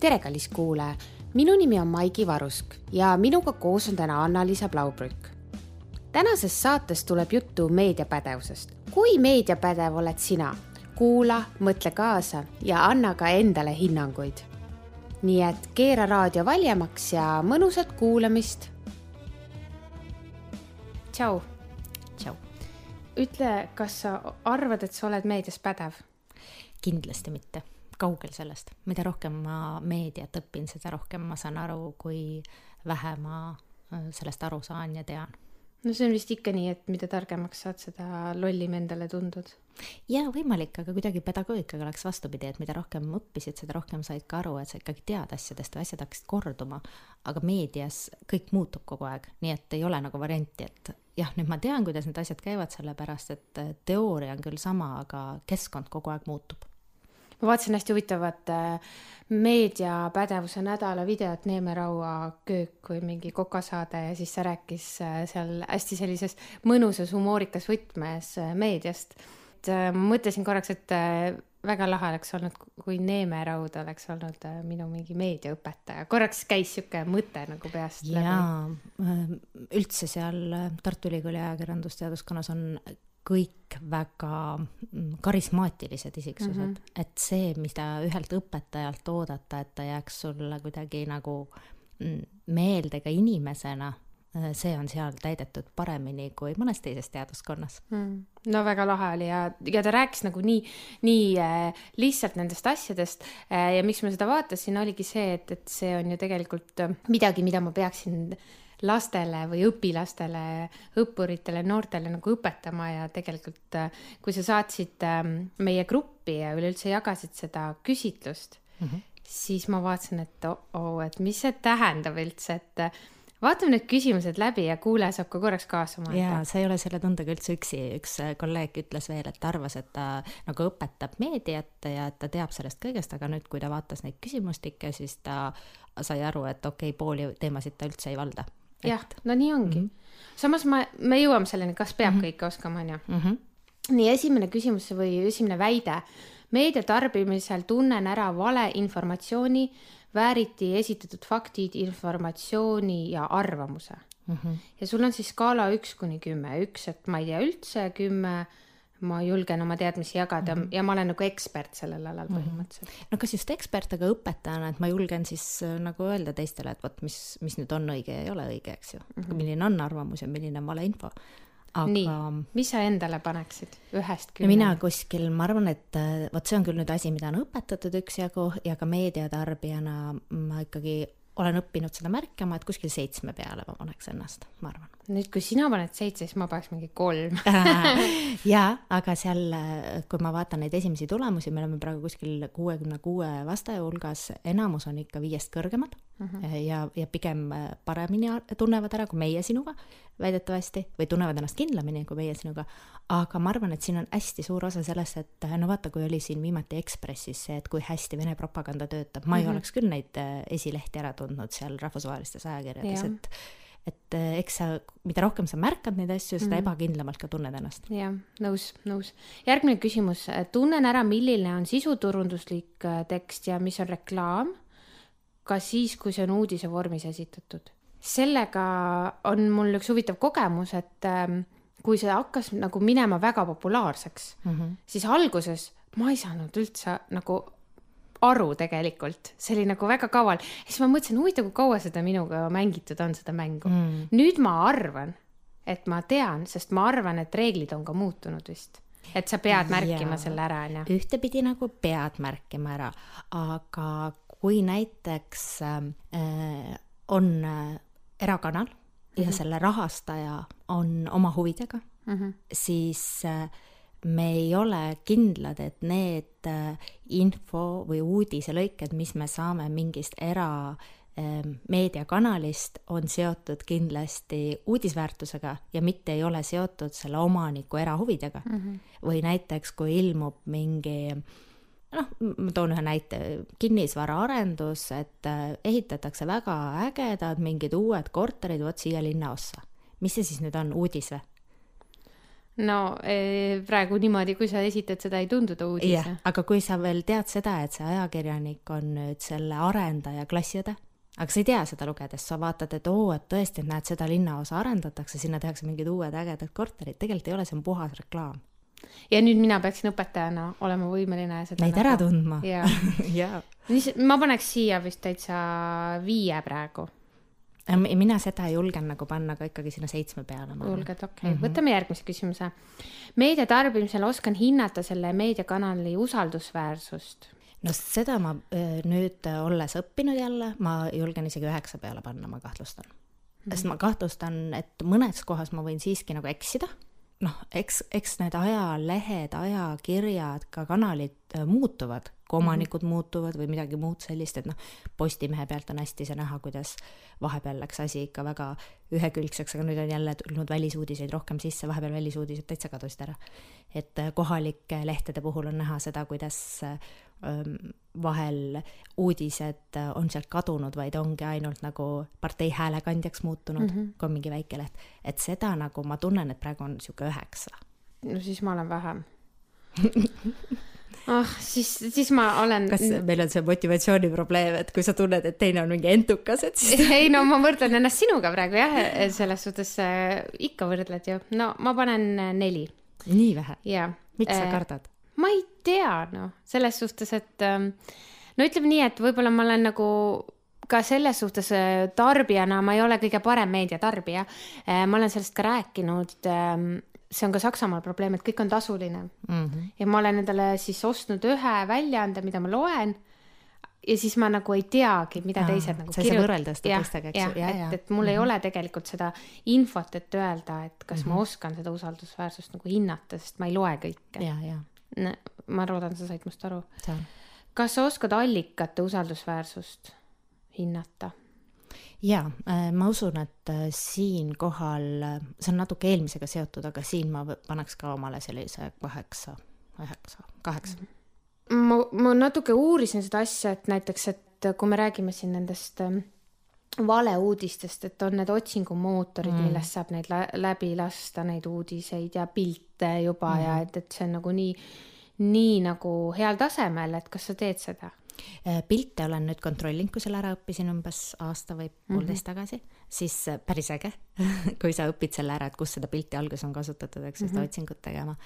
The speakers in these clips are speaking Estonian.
tere, kallis kuulaja, minu nimi on Maigi Varusk ja minuga koos on täna Anna-Liisa Blaubrück. tänases saates tuleb juttu meediapädevusest. kui meediapädev oled sina? kuula, mõtle kaasa ja anna ka endale hinnanguid. nii et keera raadio valjemaks ja mõnusat kuulamist. tšau. tšau. ütle, kas sa arvad, et sa oled meedias pädev? kindlasti mitte kaugel sellest, mida rohkem ma meediat õpin, seda rohkem ma saan aru, kui vähe ma äh, sellest aru saan ja tean. no see on vist ikka nii, et mida targemaks saad, seda lollim endale tundud. jaa, võimalik, aga kuidagi pedagoogikaga oleks vastupidi, et mida rohkem õppisid, seda rohkem said ka aru, et sa ikkagi tead asjadest või asjad hakkasid korduma. aga meedias kõik muutub kogu aeg, nii et ei ole nagu varianti, et jah, nüüd ma tean, kuidas need asjad käivad, sellepärast et teooria on küll sama, aga keskkond kogu aeg muutub ma vaatasin hästi huvitavat äh, meediapädevuse nädala videot Neeme Raua köök kui mingi kokasaade ja siis see rääkis äh, seal hästi sellises mõnusas humoorikas võtmes äh, meediast. et ma mõtlesin korraks, et väga lahe oleks olnud, kui Neeme Raud oleks olnud minu mingi meediaõpetaja, korraks käis sihuke mõte nagu peast läbi. jaa, üldse seal Tartu Ülikooli ajakirjandusteaduskonnas on kõik väga mm, karismaatilised isiksused. Mm, -hmm. et see, mida ühelt õpetajalt oodata, et ta jääks sulle kuidagi nagu mm, meelde ka inimesena, äh, see on seal täidetud paremini kui mõnes teises teaduskonnas. Mm.. no väga lahe oli ja, ja ta rääkis nagu nii, nii äh, lihtsalt nendest asjadest äh, ja miks ma seda vaatasin, oligi see, et, et see on ju tegelikult äh, midagi, mida ma peaksin äh, lastele või õpilastele, õppuritele, noortele nagu õpetama ja tegelikult äh, kui sa saatsid ähm, meie gruppi ja üleüldse jagasid seda küsitlust mm, -hmm. siis ma vaatasin, et oo oh, -oh,, et mis see tähendab üldse, et äh, vaatame need küsimused läbi ja kuulaja saab ka korraks kaasa mõelda. jaa, sa ei ole selle tundega üldse üksi, üks äh, kolleeg ütles veel, et ta arvas, et ta nagu õpetab meediat ja et ta teab sellest kõigest, aga nüüd, kui ta vaatas neid küsimustikke, siis ta sai aru, et okei okay,, pooli teemasid ta üldse ei valda jah, no nii ongi mm. -hmm. samas ma, me jõuame selleni, kas peab mm -hmm. kõike oskama, onju. Mhm. nii, esimene küsimus või esimene väide. meedia tarbimisel tunnen ära valeinformatsiooni, vääriti esitatud faktid, informatsiooni ja arvamuse mm. -hmm. ja sul on siis skaala üks kuni kümme, üks, et ma ei tea üldse, kümme ma julgen oma teadmisi jagada mm -hmm. ja ma olen nagu ekspert sellel alal mhm. põhimõtteliselt mm. -hmm. no kas just ekspert, aga õpetajana, et ma julgen siis äh, nagu öelda teistele, et vot mis, mis nüüd on õige ja ei ole õige, eks ju mm. -hmm. milline on arvamus ja milline on valeinfo. Aga... nii, mis sa endale paneksid ühest kümneni? mina kuskil, ma arvan, et äh, vot see on küll nüüd asi, mida on õpetatud üksjagu ja ka meediatarbijana ma ikkagi olen õppinud seda märkama, et kuskil seitsme peale ma paneks ennast, ma arvan. nüüd, kui sina paned seitse, siis ma paneks mingi kolm jaa, aga seal, kui ma vaatan neid esimesi tulemusi, me oleme praegu kuskil kuuekümne kuue vastaja hulgas, enamus on ikka viiest kõrgemad. Ja, ja pigem paremini tunnevad ära kui meie sinuga, väidetavasti, või tunnevad ennast kindlamini kui meie sinuga, aga ma arvan, et siin on hästi suur osa sellest, et no vaata, kui oli siin viimati Ekspressis see, et kui hästi Vene propaganda töötab, ma ei mm -hmm. oleks küll neid äh, esilehti ära tundnud seal rahvusvahelistes ajakirjades, et et äh, eks sa, mida rohkem sa märkad neid asju, seda mm. ebakindlamalt ka tunned ennast. jah, nõus, nõus. järgmine küsimus, tunnen ära, milline on sisuturunduslik äh, tekst ja mis on reklaam, ka siis, kui see on uudise vormis esitatud. sellega on mul üks huvitav kogemus, et ähm, kui see hakkas nagu minema väga populaarseks mm, -hmm. siis alguses ma ei saanud üldse nagu aru tegelikult, see oli nagu väga kaval. siis ma mõtlesin, huvitav, kui kaua seda minuga mängitud on, seda mängu mm.. nüüd ma arvan, et ma tean, sest ma arvan, et reeglid on ka muutunud vist et sa pead märkima ja, selle ära, onju. ühtepidi nagu pead märkima ära, aga kui näiteks äh, on äh, erakanal ja mm -hmm. selle rahastaja on oma huvidega mm, -hmm. siis äh, me ei ole kindlad, et need äh, info või uudiselõiked, mis me saame mingist era ähm, meediakanalist, on seotud kindlasti uudisväärtusega ja mitte ei ole seotud selle omaniku erahuvidega mm. -hmm. või näiteks, kui ilmub mingi äh, noh, ma toon ühe näite, kinnisvaraarendus, et äh, ehitatakse väga ägedad mingid uued korterid vot siia linnaossa. mis see siis nüüd on, uudis või? no eh, praegu niimoodi, kui sa esitad seda, ei tundu ta uudis. jah, aga kui sa veel tead seda, et see ajakirjanik on nüüd selle arendaja klassiõde, aga sa ei tea seda lugedes, sa vaatad, et oo, et tõesti, näed, seda linnaosa arendatakse, sinna tehakse mingid uued ägedad korterid, tegelikult ei ole, see on puhas reklaam. Ja nüüd mina peaksin õpetajana olema võimeline seda Neid ära tundma. jaa jaa. ma paneks siia vist täitsa viie praegu mina seda ei julgenud nagu panna ka ikkagi sinna seitsme peale. julged, okei okay. mm, -hmm. võtame järgmise küsimuse. meedia tarbimisel oskan hinnata selle meediakanali usaldusväärsust no seda ma nüüd olles õppinud jälle, ma julgen isegi üheksa peale panna, ma kahtlustan mm. -hmm. sest ma kahtlustan, et mõnes kohas ma võin siiski nagu eksida. Noh, eks, eks need ajalehed, ajakirjad, ka kanalid muutuvad kui omanikud mm -hmm. muutuvad või midagi muud sellist, et noh, Postimehe pealt on hästi see näha, kuidas vahepeal läks asi ikka väga ühekülgseks, aga nüüd on jälle tulnud välisuudiseid rohkem sisse, vahepeal välisuudised täitsa kadusid ära. et äh, kohalike lehtede puhul on näha seda, kuidas ähm, vahel uudised äh, on sealt kadunud, vaid ongi ainult nagu partei häälekandjaks muutunud mm, -hmm. kui on mingi väike leht. et seda nagu ma tunnen, et praegu on niisugune üheksa. no siis ma olen vähem ah siis, siis ma olen. kas meil on see motivatsiooniprobleem, et kui sa tunned, et teine on mingi entukas, et siis ei no ma võrdlen ennast sinuga praegu jah, selles suhtes äh, ikka võrdled ju. no ma panen äh, neli. nii vähe? miks sa äh, kardad? ma ei tea, noh, selles suhtes, et ähm, no ütleme nii, et võib-olla ma olen nagu ka selles suhtes äh, tarbijana ma ei ole kõige parem meediatarbija. ma olen sellest ka rääkinud ähm, see on ka Saksamaal probleem, et kõik on tasuline mm. -hmm. ja ma olen endale siis ostnud ühe väljaande, mida ma loen. ja siis ma nagu ei teagi, mida teised nagu kirjutavad. eks ju. et, et mul mm -hmm. ei mhm. ole tegelikult seda infot, et öelda, et kas mm -hmm. ma mhm. oskan seda usaldusväärsust nagu hinnata, sest ma ei loe kõike. ja. Ma loodan, sa said must aru. kas sa oskad allikate usaldusväärsust hinnata? jaa, äh, ma usun, et äh, siinkohal, äh, see on natuke eelmisega seotud, aga siin ma paneks ka omale sellise kaheksa, üheksa, kaheksa. ma, ma natuke uurisin seda asja, et näiteks, et kui me räägime siin nendest ähm, valeuudistest, et on need otsingumootorid mm., millest saab neid läbi lasta, neid uudiseid ja pilte juba mm. ja et, et see on nagu nii, nagu heal tasemel, et kas sa teed seda? Äh, pilte olen nüüd kontrollinud, kui selle ära õppisin umbes aasta või mhm. poolteist mm -hmm. tagasi, siis äh, päris äge kui sa õpid selle ära, et kus seda pilti alguses on kasutatud, eks ju, seda mm -hmm. otsingut tegema.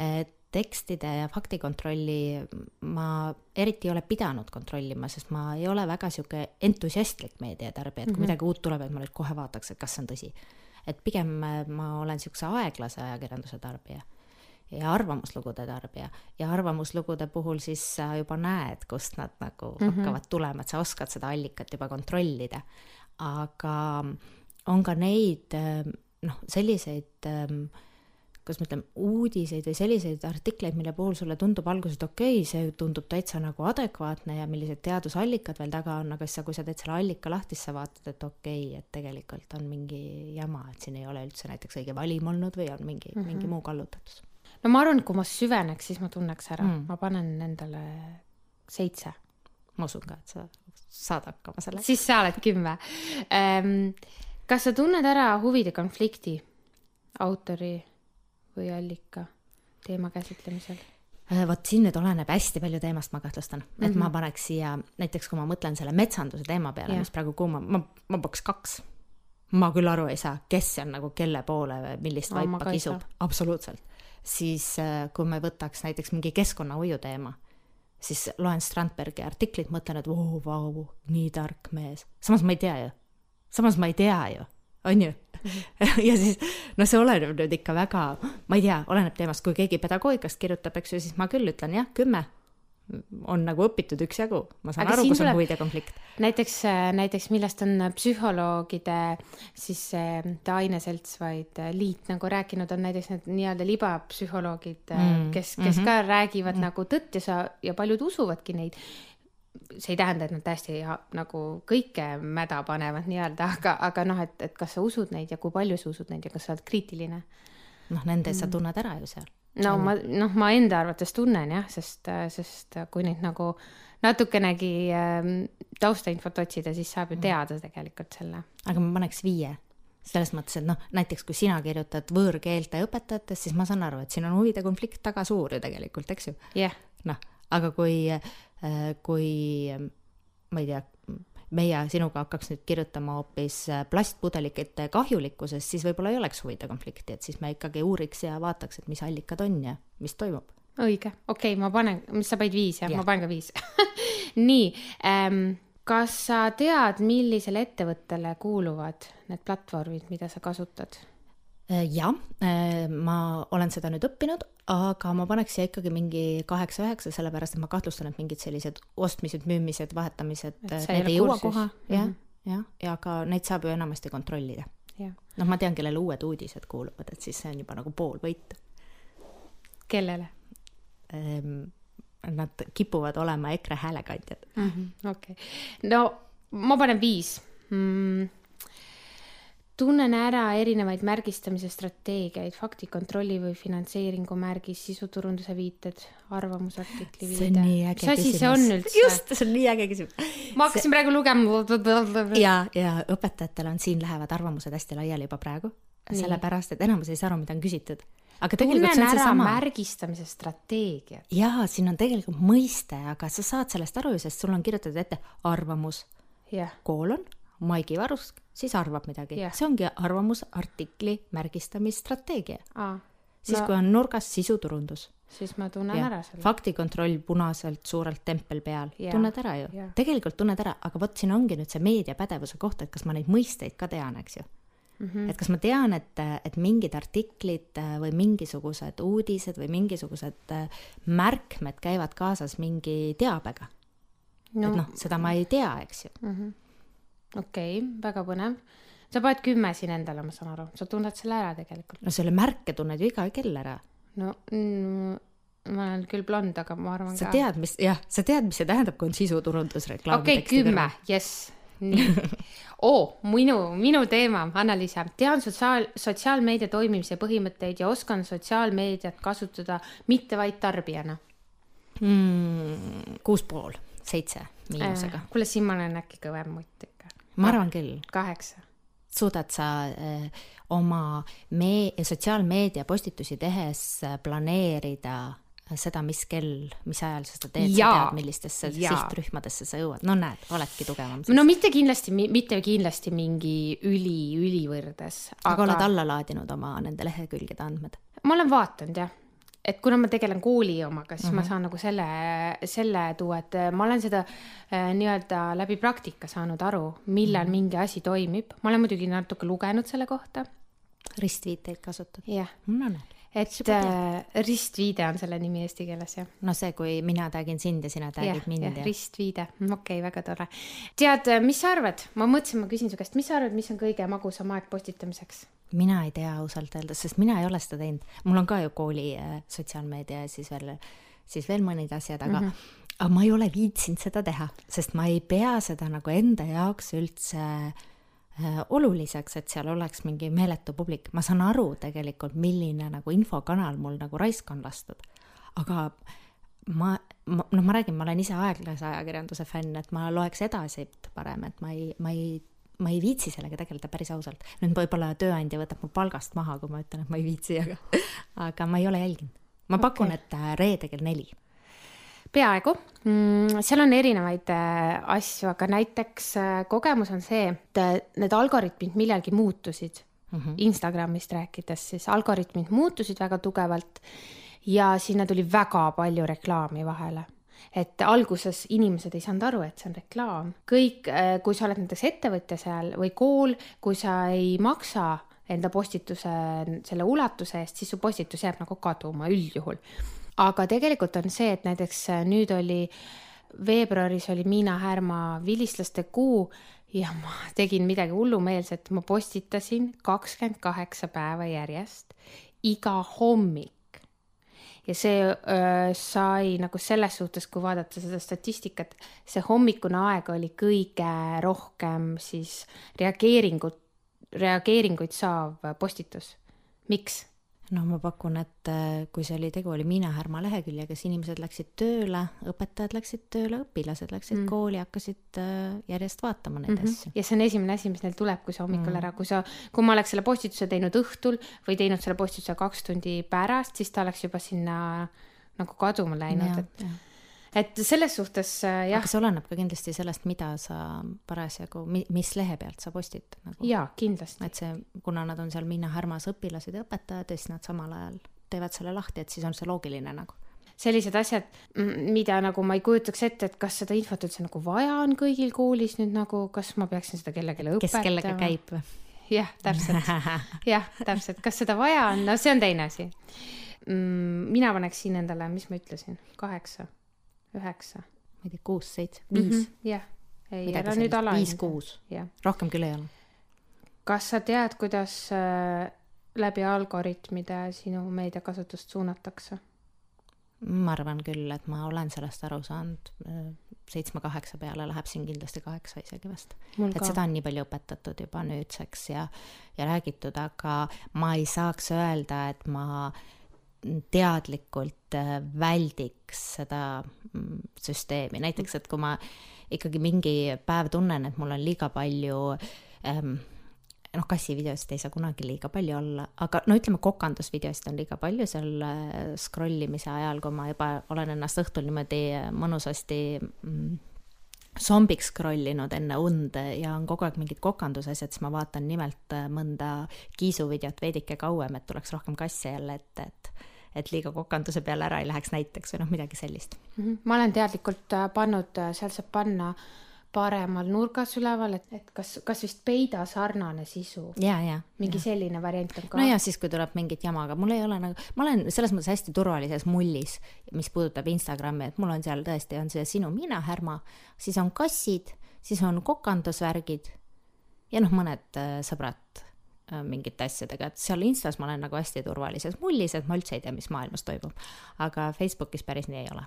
Äh, tekstide ja faktikontrolli ma eriti ei ole pidanud kontrollima, sest ma ei ole väga sihuke entusiastlik meediatarbija, et kui mm -hmm. midagi uut tuleb, et ma nüüd kohe vaataks, et kas see on tõsi. et pigem ma olen siukse aeglase ajakirjanduse tarbija ja arvamuslugude tarbija. ja arvamuslugude puhul siis sa juba näed, kust nad nagu mm -hmm. hakkavad tulema, et sa oskad seda allikat juba kontrollida. aga on ka neid noh, selliseid kuidas ma ütlen, uudiseid või selliseid artikleid, mille puhul sulle tundub alguses, et okei okay,, see tundub täitsa nagu adekvaatne ja millised teadusallikad veel taga on, aga siis sa, kui sa teed selle allika lahti, siis sa vaatad, et okei okay,, et tegelikult on mingi jama, et siin ei ole üldse näiteks õige valim olnud või on mingi mm, -hmm. mingi muu kallutatus no ma arvan, et kui ma süveneks, siis ma tunneks ära mm., ma panen endale seitse. ma usun ka, et sa saad hakkama sellega. siis sa oled kümme ähm,. kas sa tunned ära huvide konflikti autori või allika teema käsitlemisel? Äh, vot siin nüüd oleneb hästi palju teemast, ma kahtlustan, et mm -hmm. ma paneks siia, näiteks kui ma mõtlen selle metsanduse teema peale, mis praegu kuuma, ma, ma paneks kaks. ma küll aru ei saa, kes seal nagu kelle poole, millist no, vaipa kisub, absoluutselt siis äh, kui me võtaks näiteks mingi keskkonnahoiu teema, siis loen Strandbergi artiklit, mõtlen, et vau, vau, nii tark mees. samas ma ei tea ju. samas ma ei tea ju, on ju. -hmm. ja siis, no see oleneb nüüd ikka väga, ma ei tea, oleneb teemast, kui keegi pedagoogikast kirjutab, eks ju, siis ma küll ütlen jah, kümme on nagu õpitud üksjagu, ma saan Aga aru, kus on huvide konflikt. näiteks, näiteks millest on psühholoogide siis mitte aineselts, vaid liit nagu rääkinud, on näiteks need nii-öelda libapsühholoogid mm., kes, kes mm -hmm. ka räägivad mm. nagu tõtt ja sa, ja paljud usuvadki neid. see ei tähenda, et nad täiesti nagu kõike mäda panevad nii-öelda, aga, aga noh, et, et kas sa usud neid ja kui palju sa usud neid ja kas sa oled kriitiline. noh, nende mm. sa tunned ära ju seal no ma, noh, ma enda arvates tunnen jah, sest, sest kui nüüd nagu natukenegi äh, taustainfot otsida, siis saab ju mm. teada tegelikult selle. aga ma paneks viie. selles mõttes, et noh, näiteks kui sina kirjutad võõrkeelte õpetajatest, siis ma saan aru, et siin on huvide konflikt taga suur ju tegelikult, eks ju. yeah., noh, aga kui, kui ma ei tea, meie sinuga hakkaks nüüd kirjutama hoopis plastpudelikete kahjulikkusest, siis võib-olla ei oleks huvide konflikti, et siis me ikkagi uuriks ja vaataks, et mis allikad on ja mis toimub. õige, okei okay,, ma panen, mis sa panid viis jah ja., ma panen ka viis nii ähm,, kas sa tead, millisele ettevõttele kuuluvad need platvormid, mida sa kasutad? Jah, ma olen seda nüüd õppinud, aga ma paneks siia ikkagi mingi kaheksa-üheksa, sellepärast et ma kahtlustan, et mingid sellised ostmised, müümised, vahetamised, need ei jõua kohe, jah, mhm. jah, ja ka neid saab ju enamasti kontrollida. noh, ma tean, kellele uued uudised kuuluvad, et siis see on juba nagu pool võitu. kellele ehm,? nad kipuvad olema EKRE häälekandjad. -hmm, okei no ma panen viis mm tunnen ära erinevaid märgistamise strateegiaid, faktikontrolli või finantseeringu märgis, sisuturunduse viited, arvamusartikli viide. mis asi see on üldse? just, see on nii äge küsimus. ma hakkasin see... praegu lugema. ja, ja õpetajatel on siin lähevad arvamused hästi laiali juba praegu, sellepärast et enamus ei saa aru, mida on küsitud aga tegelikult see on seesama. märgistamise strateegia. jaa, siin on tegelikult mõiste, aga sa saad sellest aru ju, sest sul on kirjutatud ette arvamus yeah., koolon, Maigi Varusk, siis arvab midagi yeah.. see ongi arvamusartikli märgistamisstrateegia ah,. siis no, kui on nurgas sisuturundus. siis ma tunnen ja, ära selle. faktikontroll punaselt suurelt tempel peal yeah., tunned ära ju yeah., tegelikult tunned ära, aga vot siin ongi nüüd see meediapädevuse koht, et kas ma neid mõisteid ka tean, eks ju Mm -hmm. et kas ma tean, et, et mingid artiklid või mingisugused uudised või mingisugused äh, märkmed käivad kaasas mingi teabega no.? et noh, seda ma ei tea, eks ju mm -hmm.. Okei okay,, väga põnev. sa paned kümme siin endale, ma saan aru, sa tunned selle ära tegelikult. no selle märke tunned ju iga kell ära. no mm, ma olen küll blond, aga ma arvan sa ka. sa tead, mis, jah, sa tead, mis see tähendab, kui on sisuturundusreklaam. okei okay,, kümme, jess nii oo, minu, minu teema, Anna-Liisa. tean sotsiaal, sotsiaalmeedia toimimise põhimõtteid ja oskan sotsiaalmeediat kasutada mitte vaid tarbijana mm,. kuus pool, seitse miinusega äh,. kuule, siin ma olen äkki kõvem mutt. Ma arvan küll. kaheksa. suudad sa äh, oma me-, sotsiaalmeedia postitusi tehes planeerida seda, mis kell, mis ajal sa seda teed, sa tead, millistesse ja. sihtrühmadesse sa jõuad, no näed, oledki tugevam. no mitte kindlasti, mitte kindlasti mingi üli, ülivõrdes. aga, aga oled alla laadinud oma nende lehekülgede andmed? ma olen vaadanud jah, et kuna ma tegelen kooli omaga, siis mm -hmm. ma mhm. saan nagu selle, selle tuua, et ma olen seda äh, nii-öelda läbi praktika saanud aru, millal mm -hmm. mingi asi toimib. ma olen muidugi natuke lugenud selle kohta. ristviiteid kasutad? jah. no näed et äh, ristviide on selle nimi eesti keeles, jah? no see, kui mina tagin sind ja sina tagid mind. jah, ristviide, mm, okei okay,, väga tore. tead, äh, mis sa arvad, ma mõtlesin, ma küsin su käest, mis sa arvad, mis on kõige magusam aeg postitamiseks? mina ei tea ausalt öeldes, sest mina ei ole seda teinud. mul on ka ju kooli äh, sotsiaalmeedia ja siis veel, siis veel mõned asjad, aga mm, -hmm. aga ma ei ole viitsinud seda teha, sest ma ei pea seda nagu enda jaoks üldse äh, Äh, oluliseks, et seal oleks mingi meeletu publik, ma saan aru tegelikult, milline nagu infokanal mul nagu raisk on lastud, aga ma, ma, noh, ma räägin, ma olen ise aeglase ajakirjanduse fänn, et ma loeks edasi parem, et ma ei, ma ei, ma ei viitsi sellega tegeleda päris ausalt. nüüd võib-olla tööandja võtab mu palgast maha, kui ma ütlen, et ma ei viitsi, aga, aga ma ei ole jälginud. ma okay. pakun, et äh, reede kell neli peaaegu mm,, seal on erinevaid äh, asju, aga näiteks äh, kogemus on see, et äh, need algoritmid millalgi muutusid mm. -hmm. Instagramist rääkides, siis algoritmid muutusid väga tugevalt ja sinna tuli väga palju reklaami vahele et alguses inimesed ei saanud aru, et see on reklaam. kõik, kui sa oled näiteks ettevõtja seal või kool, kui sa ei maksa enda postituse selle ulatuse eest, siis su postitus jääb nagu kaduma üldjuhul aga tegelikult on see, et näiteks äh, nüüd oli veebruaris oli Miina Härma vilistlaste kuu ja ma tegin midagi hullumeelset, ma postitasin kakskümmend kaheksa päeva järjest iga hommik. ja see öö, sai nagu selles suhtes, kui vaadata seda statistikat, see hommikune aeg oli kõige rohkem siis reageeringut, reageeringuid saav postitus. miks? No ma pakun, et äh, kui see oli, tegu oli Miina Härma leheküljega, siis inimesed läksid tööle, õpetajad läksid tööle, õpilased läksid mm. kooli, hakkasid äh, järjest vaatama neid mm -hmm. asju. ja see on esimene asi, mis neil tuleb, kui sa hommikul mm. ära, kui sa, kui ma oleks selle postituse teinud õhtul või teinud selle postituse kaks tundi pärast, siis ta oleks juba sinna nagu kaduma läinud, et ja et selles suhtes äh, jah. aga see oleneb ka kindlasti sellest, mida sa parasjagu, mis lehe pealt sa postitad nagu. jaa, kindlasti. et see, kuna nad on seal Minna Härmas õpilased ja õpetajad ja siis nad samal ajal teevad selle lahti, et siis on see loogiline nagu sellised asjad, mida nagu ma ei kujutaks ette, et kas seda infot üldse nagu vaja on kõigil koolis nüüd nagu, kas ma peaksin seda kellelegi õpetama. kes kellega käib või? jah, täpselt, jah, täpselt, kas seda vaja on, no see on teine asi. Mm, mina paneksin endale, mis ma ütlesin, kaheksa üheksa. ma ei tea, kuus, seitse, viis mm. -hmm, jah, ei, ära nüüd ala. viis, kuus, rohkem küll ei ole. kas sa tead, kuidas äh, läbi algoritmide sinu meediakasutust suunatakse? ma arvan küll, et ma olen sellest aru saanud, äh, seitsme-kaheksa peale läheb siin kindlasti kaheksa isegi vast. et seda on nii palju õpetatud juba nüüdseks ja, ja räägitud, aga ma ei saaks öelda, et ma äh, teadlikult äh, väldiks seda mm, süsteemi, näiteks et kui ma ikkagi mingi päev tunnen, et mul on liiga palju ähm, noh, kassivideosid ei saa kunagi liiga palju olla, aga no ütleme, kokandusvideosid on liiga palju seal äh, scroll imise ajal, kui ma juba olen ennast õhtul niimoodi mõnusasti mm, zombiks scroll inud enne und ja on kogu aeg mingid kokandusasjad, siis ma vaatan nimelt äh, mõnda kiisuvideot veidike kauem, et tuleks rohkem kasse jälle ette, et et liiga kokanduse peale ära ei läheks näiteks või noh, midagi sellist mm. -hmm. ma olen teadlikult äh, pannud, äh, seal saab panna paremal nurgas üleval, et, et kas, kas vist peida sarnane sisu. ja, ja. mingi ja. selline variant on ka. no ja siis, kui tuleb mingit jama, aga mul ei ole nagu, ma olen selles mõttes hästi turvalises mullis, mis puudutab Instagrami, et mul on seal tõesti on see sinu mina härma, siis on kassid, siis on kokandusvärgid ja noh, mõned äh, sõbrad mingite asjadega, et seal Instas ma olen nagu hästi turvalises mullis, et ma üldse ei tea, mis maailmas toimub. aga Facebookis päris nii ei ole.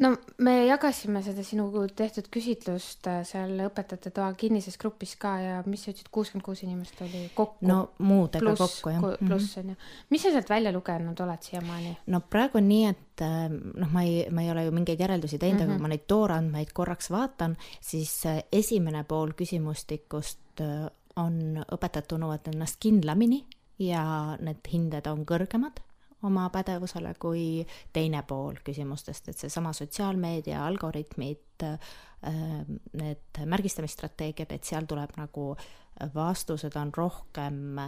no me jagasime seda sinu tehtud küsitlust äh, seal õpetajate toa kinnises grupis ka ja mis sa ütlesid, kuuskümmend kuus inimest oli kokku? no muudega plus, kokku jah. pluss mhm. on ju. mis sa sealt välja lugenud oled siiamaani? no praegu on nii, et äh, noh, ma ei, ma ei ole ju mingeid järeldusi teinud mm, -hmm. aga kui ma neid toorandmeid korraks vaatan, siis esimene pool küsimustikust on, õpetajad tunnevad ennast kindlamini ja need hinded on kõrgemad oma pädevusele kui teine pool küsimustest, et seesama sotsiaalmeedia algoritmid, äh, need märgistamisstrateegiad, et seal tuleb nagu vastused on rohkem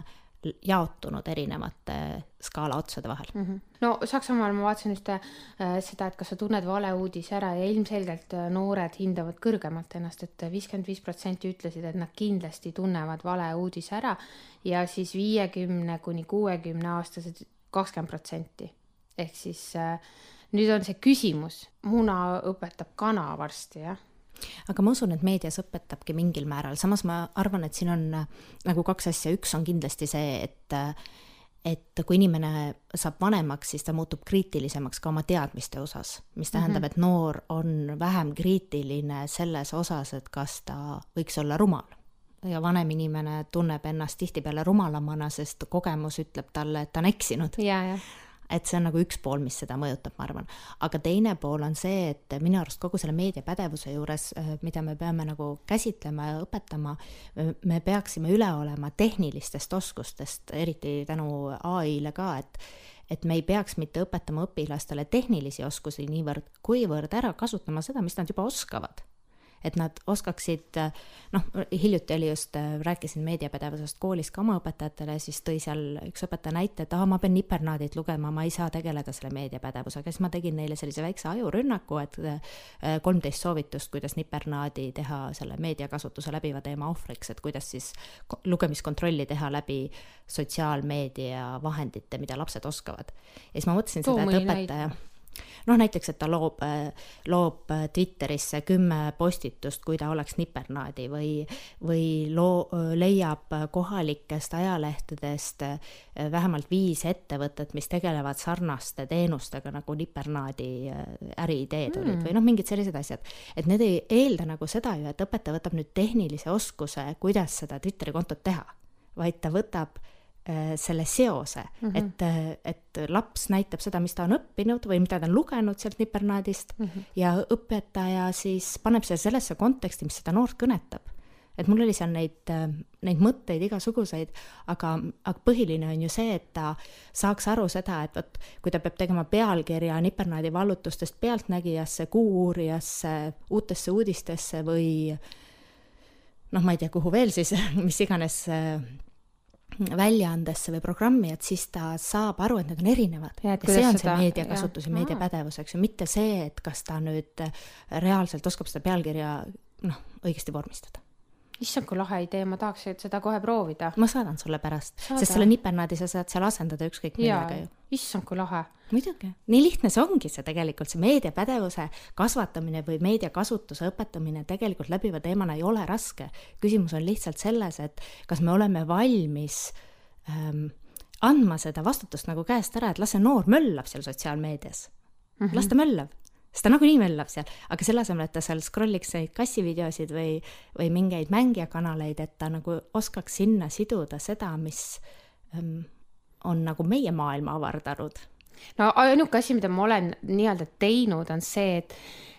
jaotunud erinevate skaala otsade vahel mm. -hmm. no Saksamaal ma vaatasin just äh, seda, et kas sa tunned valeuudise ära ja ilmselgelt äh, noored hindavad kõrgemalt ennast et, et viiskümmend viis protsenti ütlesid, et nad kindlasti tunnevad valeuudise ära ja siis viiekümne kuni kuuekümne aastased kakskümmend protsenti. ehk siis äh, nüüd on see küsimus, muna õpetab kana varsti, jah aga ma usun, et meedias õpetabki mingil määral, samas ma arvan, et siin on äh, nagu kaks asja, üks on kindlasti see, et äh, et kui inimene saab vanemaks, siis ta muutub kriitilisemaks ka oma teadmiste osas, mis tähendab mm, -hmm. et noor on vähem kriitiline selles osas, et kas ta võiks olla rumal. ja vanem inimene tunneb ennast tihtipeale rumalamana, sest kogemus ütleb talle, et ta on eksinud. Et see on nagu üks pool, mis seda mõjutab, ma arvan. aga teine pool on see, et minu arust kogu selle meediapädevuse juures, äh, mida me peame nagu käsitlema ja õpetama, me peaksime üle olema tehnilistest oskustest, eriti tänu ai-le ka, et et me ei peaks mitte õpetama õpilastele tehnilisi oskusi niivõrd, kuivõrd ära kasutama seda, mis nad juba oskavad et nad oskaksid, noh, hiljuti oli just, rääkisin meediapädevusest koolis ka oma õpetajatele, siis tõi seal üks õpetaja näite, et aa, ma pean nipernaadit lugema, ma ei saa tegeleda selle meediapädevusega, siis ma tegin neile sellise väikse ajurünnaku, et äh, kolmteist soovitust, kuidas nipernaadi teha selle meediakasutuse läbiva teema ohvriks, et kuidas siis lugemiskontrolli teha läbi sotsiaalmeedia vahendite, mida lapsed oskavad. ja siis ma mõtlesin seda, et õpetaja näite noh, näiteks, et ta loob, loob Twitterisse kümme postitust, kui ta oleks nipernaadi või, või loo-, leiab kohalikest ajalehtedest vähemalt viis ettevõtet, mis tegelevad sarnaste teenustega nagu nipernaadi äriideed olid mm. või noh, mingid sellised asjad. et need ei eelda nagu seda ju, et õpetaja võtab nüüd tehnilise oskuse, kuidas seda Twitteri kontot teha, vaid ta võtab äh, selle seose mm, -hmm. et, et laps näitab seda, mis ta on õppinud või mida ta on lugenud sealt Nipernaadist mm -hmm. ja õpetaja siis paneb selle sellesse konteksti, mis seda noort kõnetab et mul oli seal neid, neid mõtteid igasuguseid, aga, aga põhiline on ju see, et ta saaks aru seda, et vot kui ta peab tegema pealkirja Nipernaadi vallutustest Pealtnägijasse, Kuuuurijasse, Uutesse uudistesse või noh, ma ei tea, kuhu veel siis, mis iganes väljaandesse või programmi, et siis ta saab aru, et need on erinevad. ja, see on seda, see meediakasutus ja meediapädevus, eks ju, mitte see, et kas ta nüüd reaalselt oskab seda pealkirja noh, õigesti vormistada issand, kui lahe idee, ma tahaks seda kohe proovida. ma saadan sulle pärast, sest selle nipernaadi sa saad seal asendada ükskõik millega ju. issand, kui lahe. muidugi, nii lihtne see ongi see tegelikult, see meediapädevuse kasvatamine või meediakasutuse õpetamine tegelikult läbiva teemana ei ole raske. küsimus on lihtsalt selles, et kas me oleme valmis ähm, andma seda vastutust nagu käest ära, et las see noor möllab seal sotsiaalmeedias mm. -hmm. las ta möllab sest ta nagunii möllab seal, aga selle asemel, et ta seal scroll'iks neid kassivideosid või, või mingeid mängijakanaleid, et ta nagu oskaks sinna siduda seda, mis ähm, on nagu meie maailma avardanud. no ainuke asi, mida ma olen nii-öelda teinud, on see, et,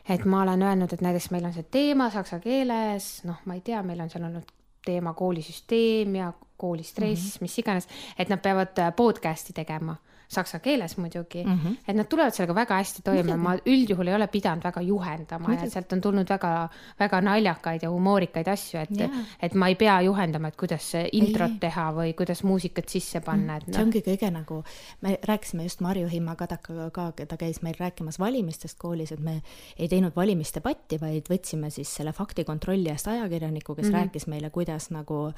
et ma olen öelnud, et näiteks meil on see teema saksa keeles, noh, ma ei tea, meil on seal olnud teema koolisüsteem ja koolistress mm, -hmm. mis iganes, et nad peavad äh, podcast'i tegema saksa keeles muidugi mm, -hmm. et nad tulevad sellega väga hästi toime, ma üldjuhul ei ole pidanud väga juhendama Muidugi. ja sealt on tulnud väga, väga naljakaid ja humoorikaid asju, et yeah., et ma ei pea juhendama, et kuidas introt ei. teha või kuidas muusikat sisse panna, et noh. see ongi kõige nagu, me rääkisime just Marju Himma Kadakaga ka, keda käis meil rääkimas valimistest koolis, et me ei teinud valimisdebatti, vaid võtsime siis selle faktikontrolli eest ajakirjaniku, kes mm -hmm. rääkis meile, kuidas nagu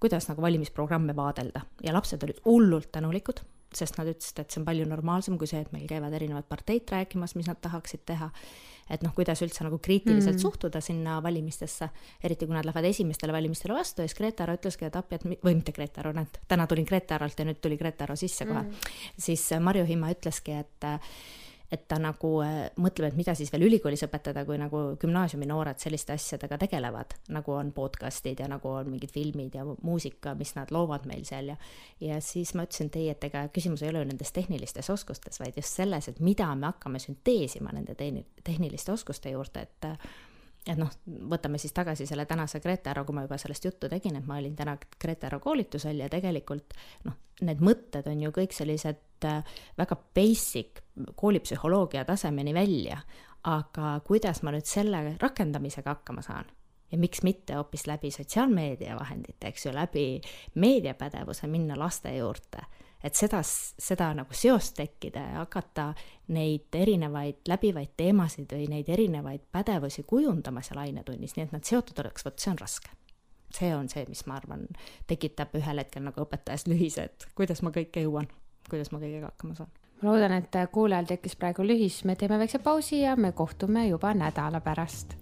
kuidas nagu valimisprogramme vaadelda ja lapsed olid hullult tänulikud sest nad ütlesid, et see on palju normaalsem kui see, et meil käivad erinevad parteid rääkimas, mis nad tahaksid teha. et noh, kuidas üldse nagu kriitiliselt mm. suhtuda sinna valimistesse, eriti kui nad lähevad esimestele valimistele vastu ja siis Grete Aro ütleski, et appi, et või mitte Grete Aro, näed, täna tulin Grete Arolt ja nüüd tuli Grete Aro sisse kohe mm., siis Marju Himma ütleski, et et ta nagu äh, mõtleb, et mida siis veel ülikoolis õpetada, kui nagu gümnaasiumi noored selliste asjadega tegelevad, nagu on podcast'id ja nagu on mingid filmid ja muusika, mis nad loovad meil seal ja ja siis ma ütlesin, et ei, et ega küsimus ei ole ju nendes tehnilistes oskustes, vaid just selles, et mida me hakkame sünteesima nende tehni-, tehniliste oskuste juurde, et et noh, võtame siis tagasi selle tänase Grete Aro, kui ma juba sellest juttu tegin, et ma olin täna Grete Aro koolitusel ja tegelikult noh, need mõtted on ju kõik sellised äh, väga basic koolipsühholoogia tasemeni välja, aga kuidas ma nüüd selle rakendamisega hakkama saan? ja miks mitte hoopis läbi sotsiaalmeedia vahendite, eks ju, läbi meediapädevuse minna laste juurde et seda, seda nagu seost tekkida ja hakata neid erinevaid läbivaid teemasid või neid erinevaid pädevusi kujundama seal ainetunnis, nii et nad seotud oleks, vot see on raske. see on see, mis ma arvan, tekitab ühel hetkel nagu õpetajas lühise, et kuidas ma kõike jõuan, kuidas ma kõigega hakkama saan ma loodan, et kuulajal tekkis praegu lühis, me teeme väikse pausi ja me kohtume juba nädala pärast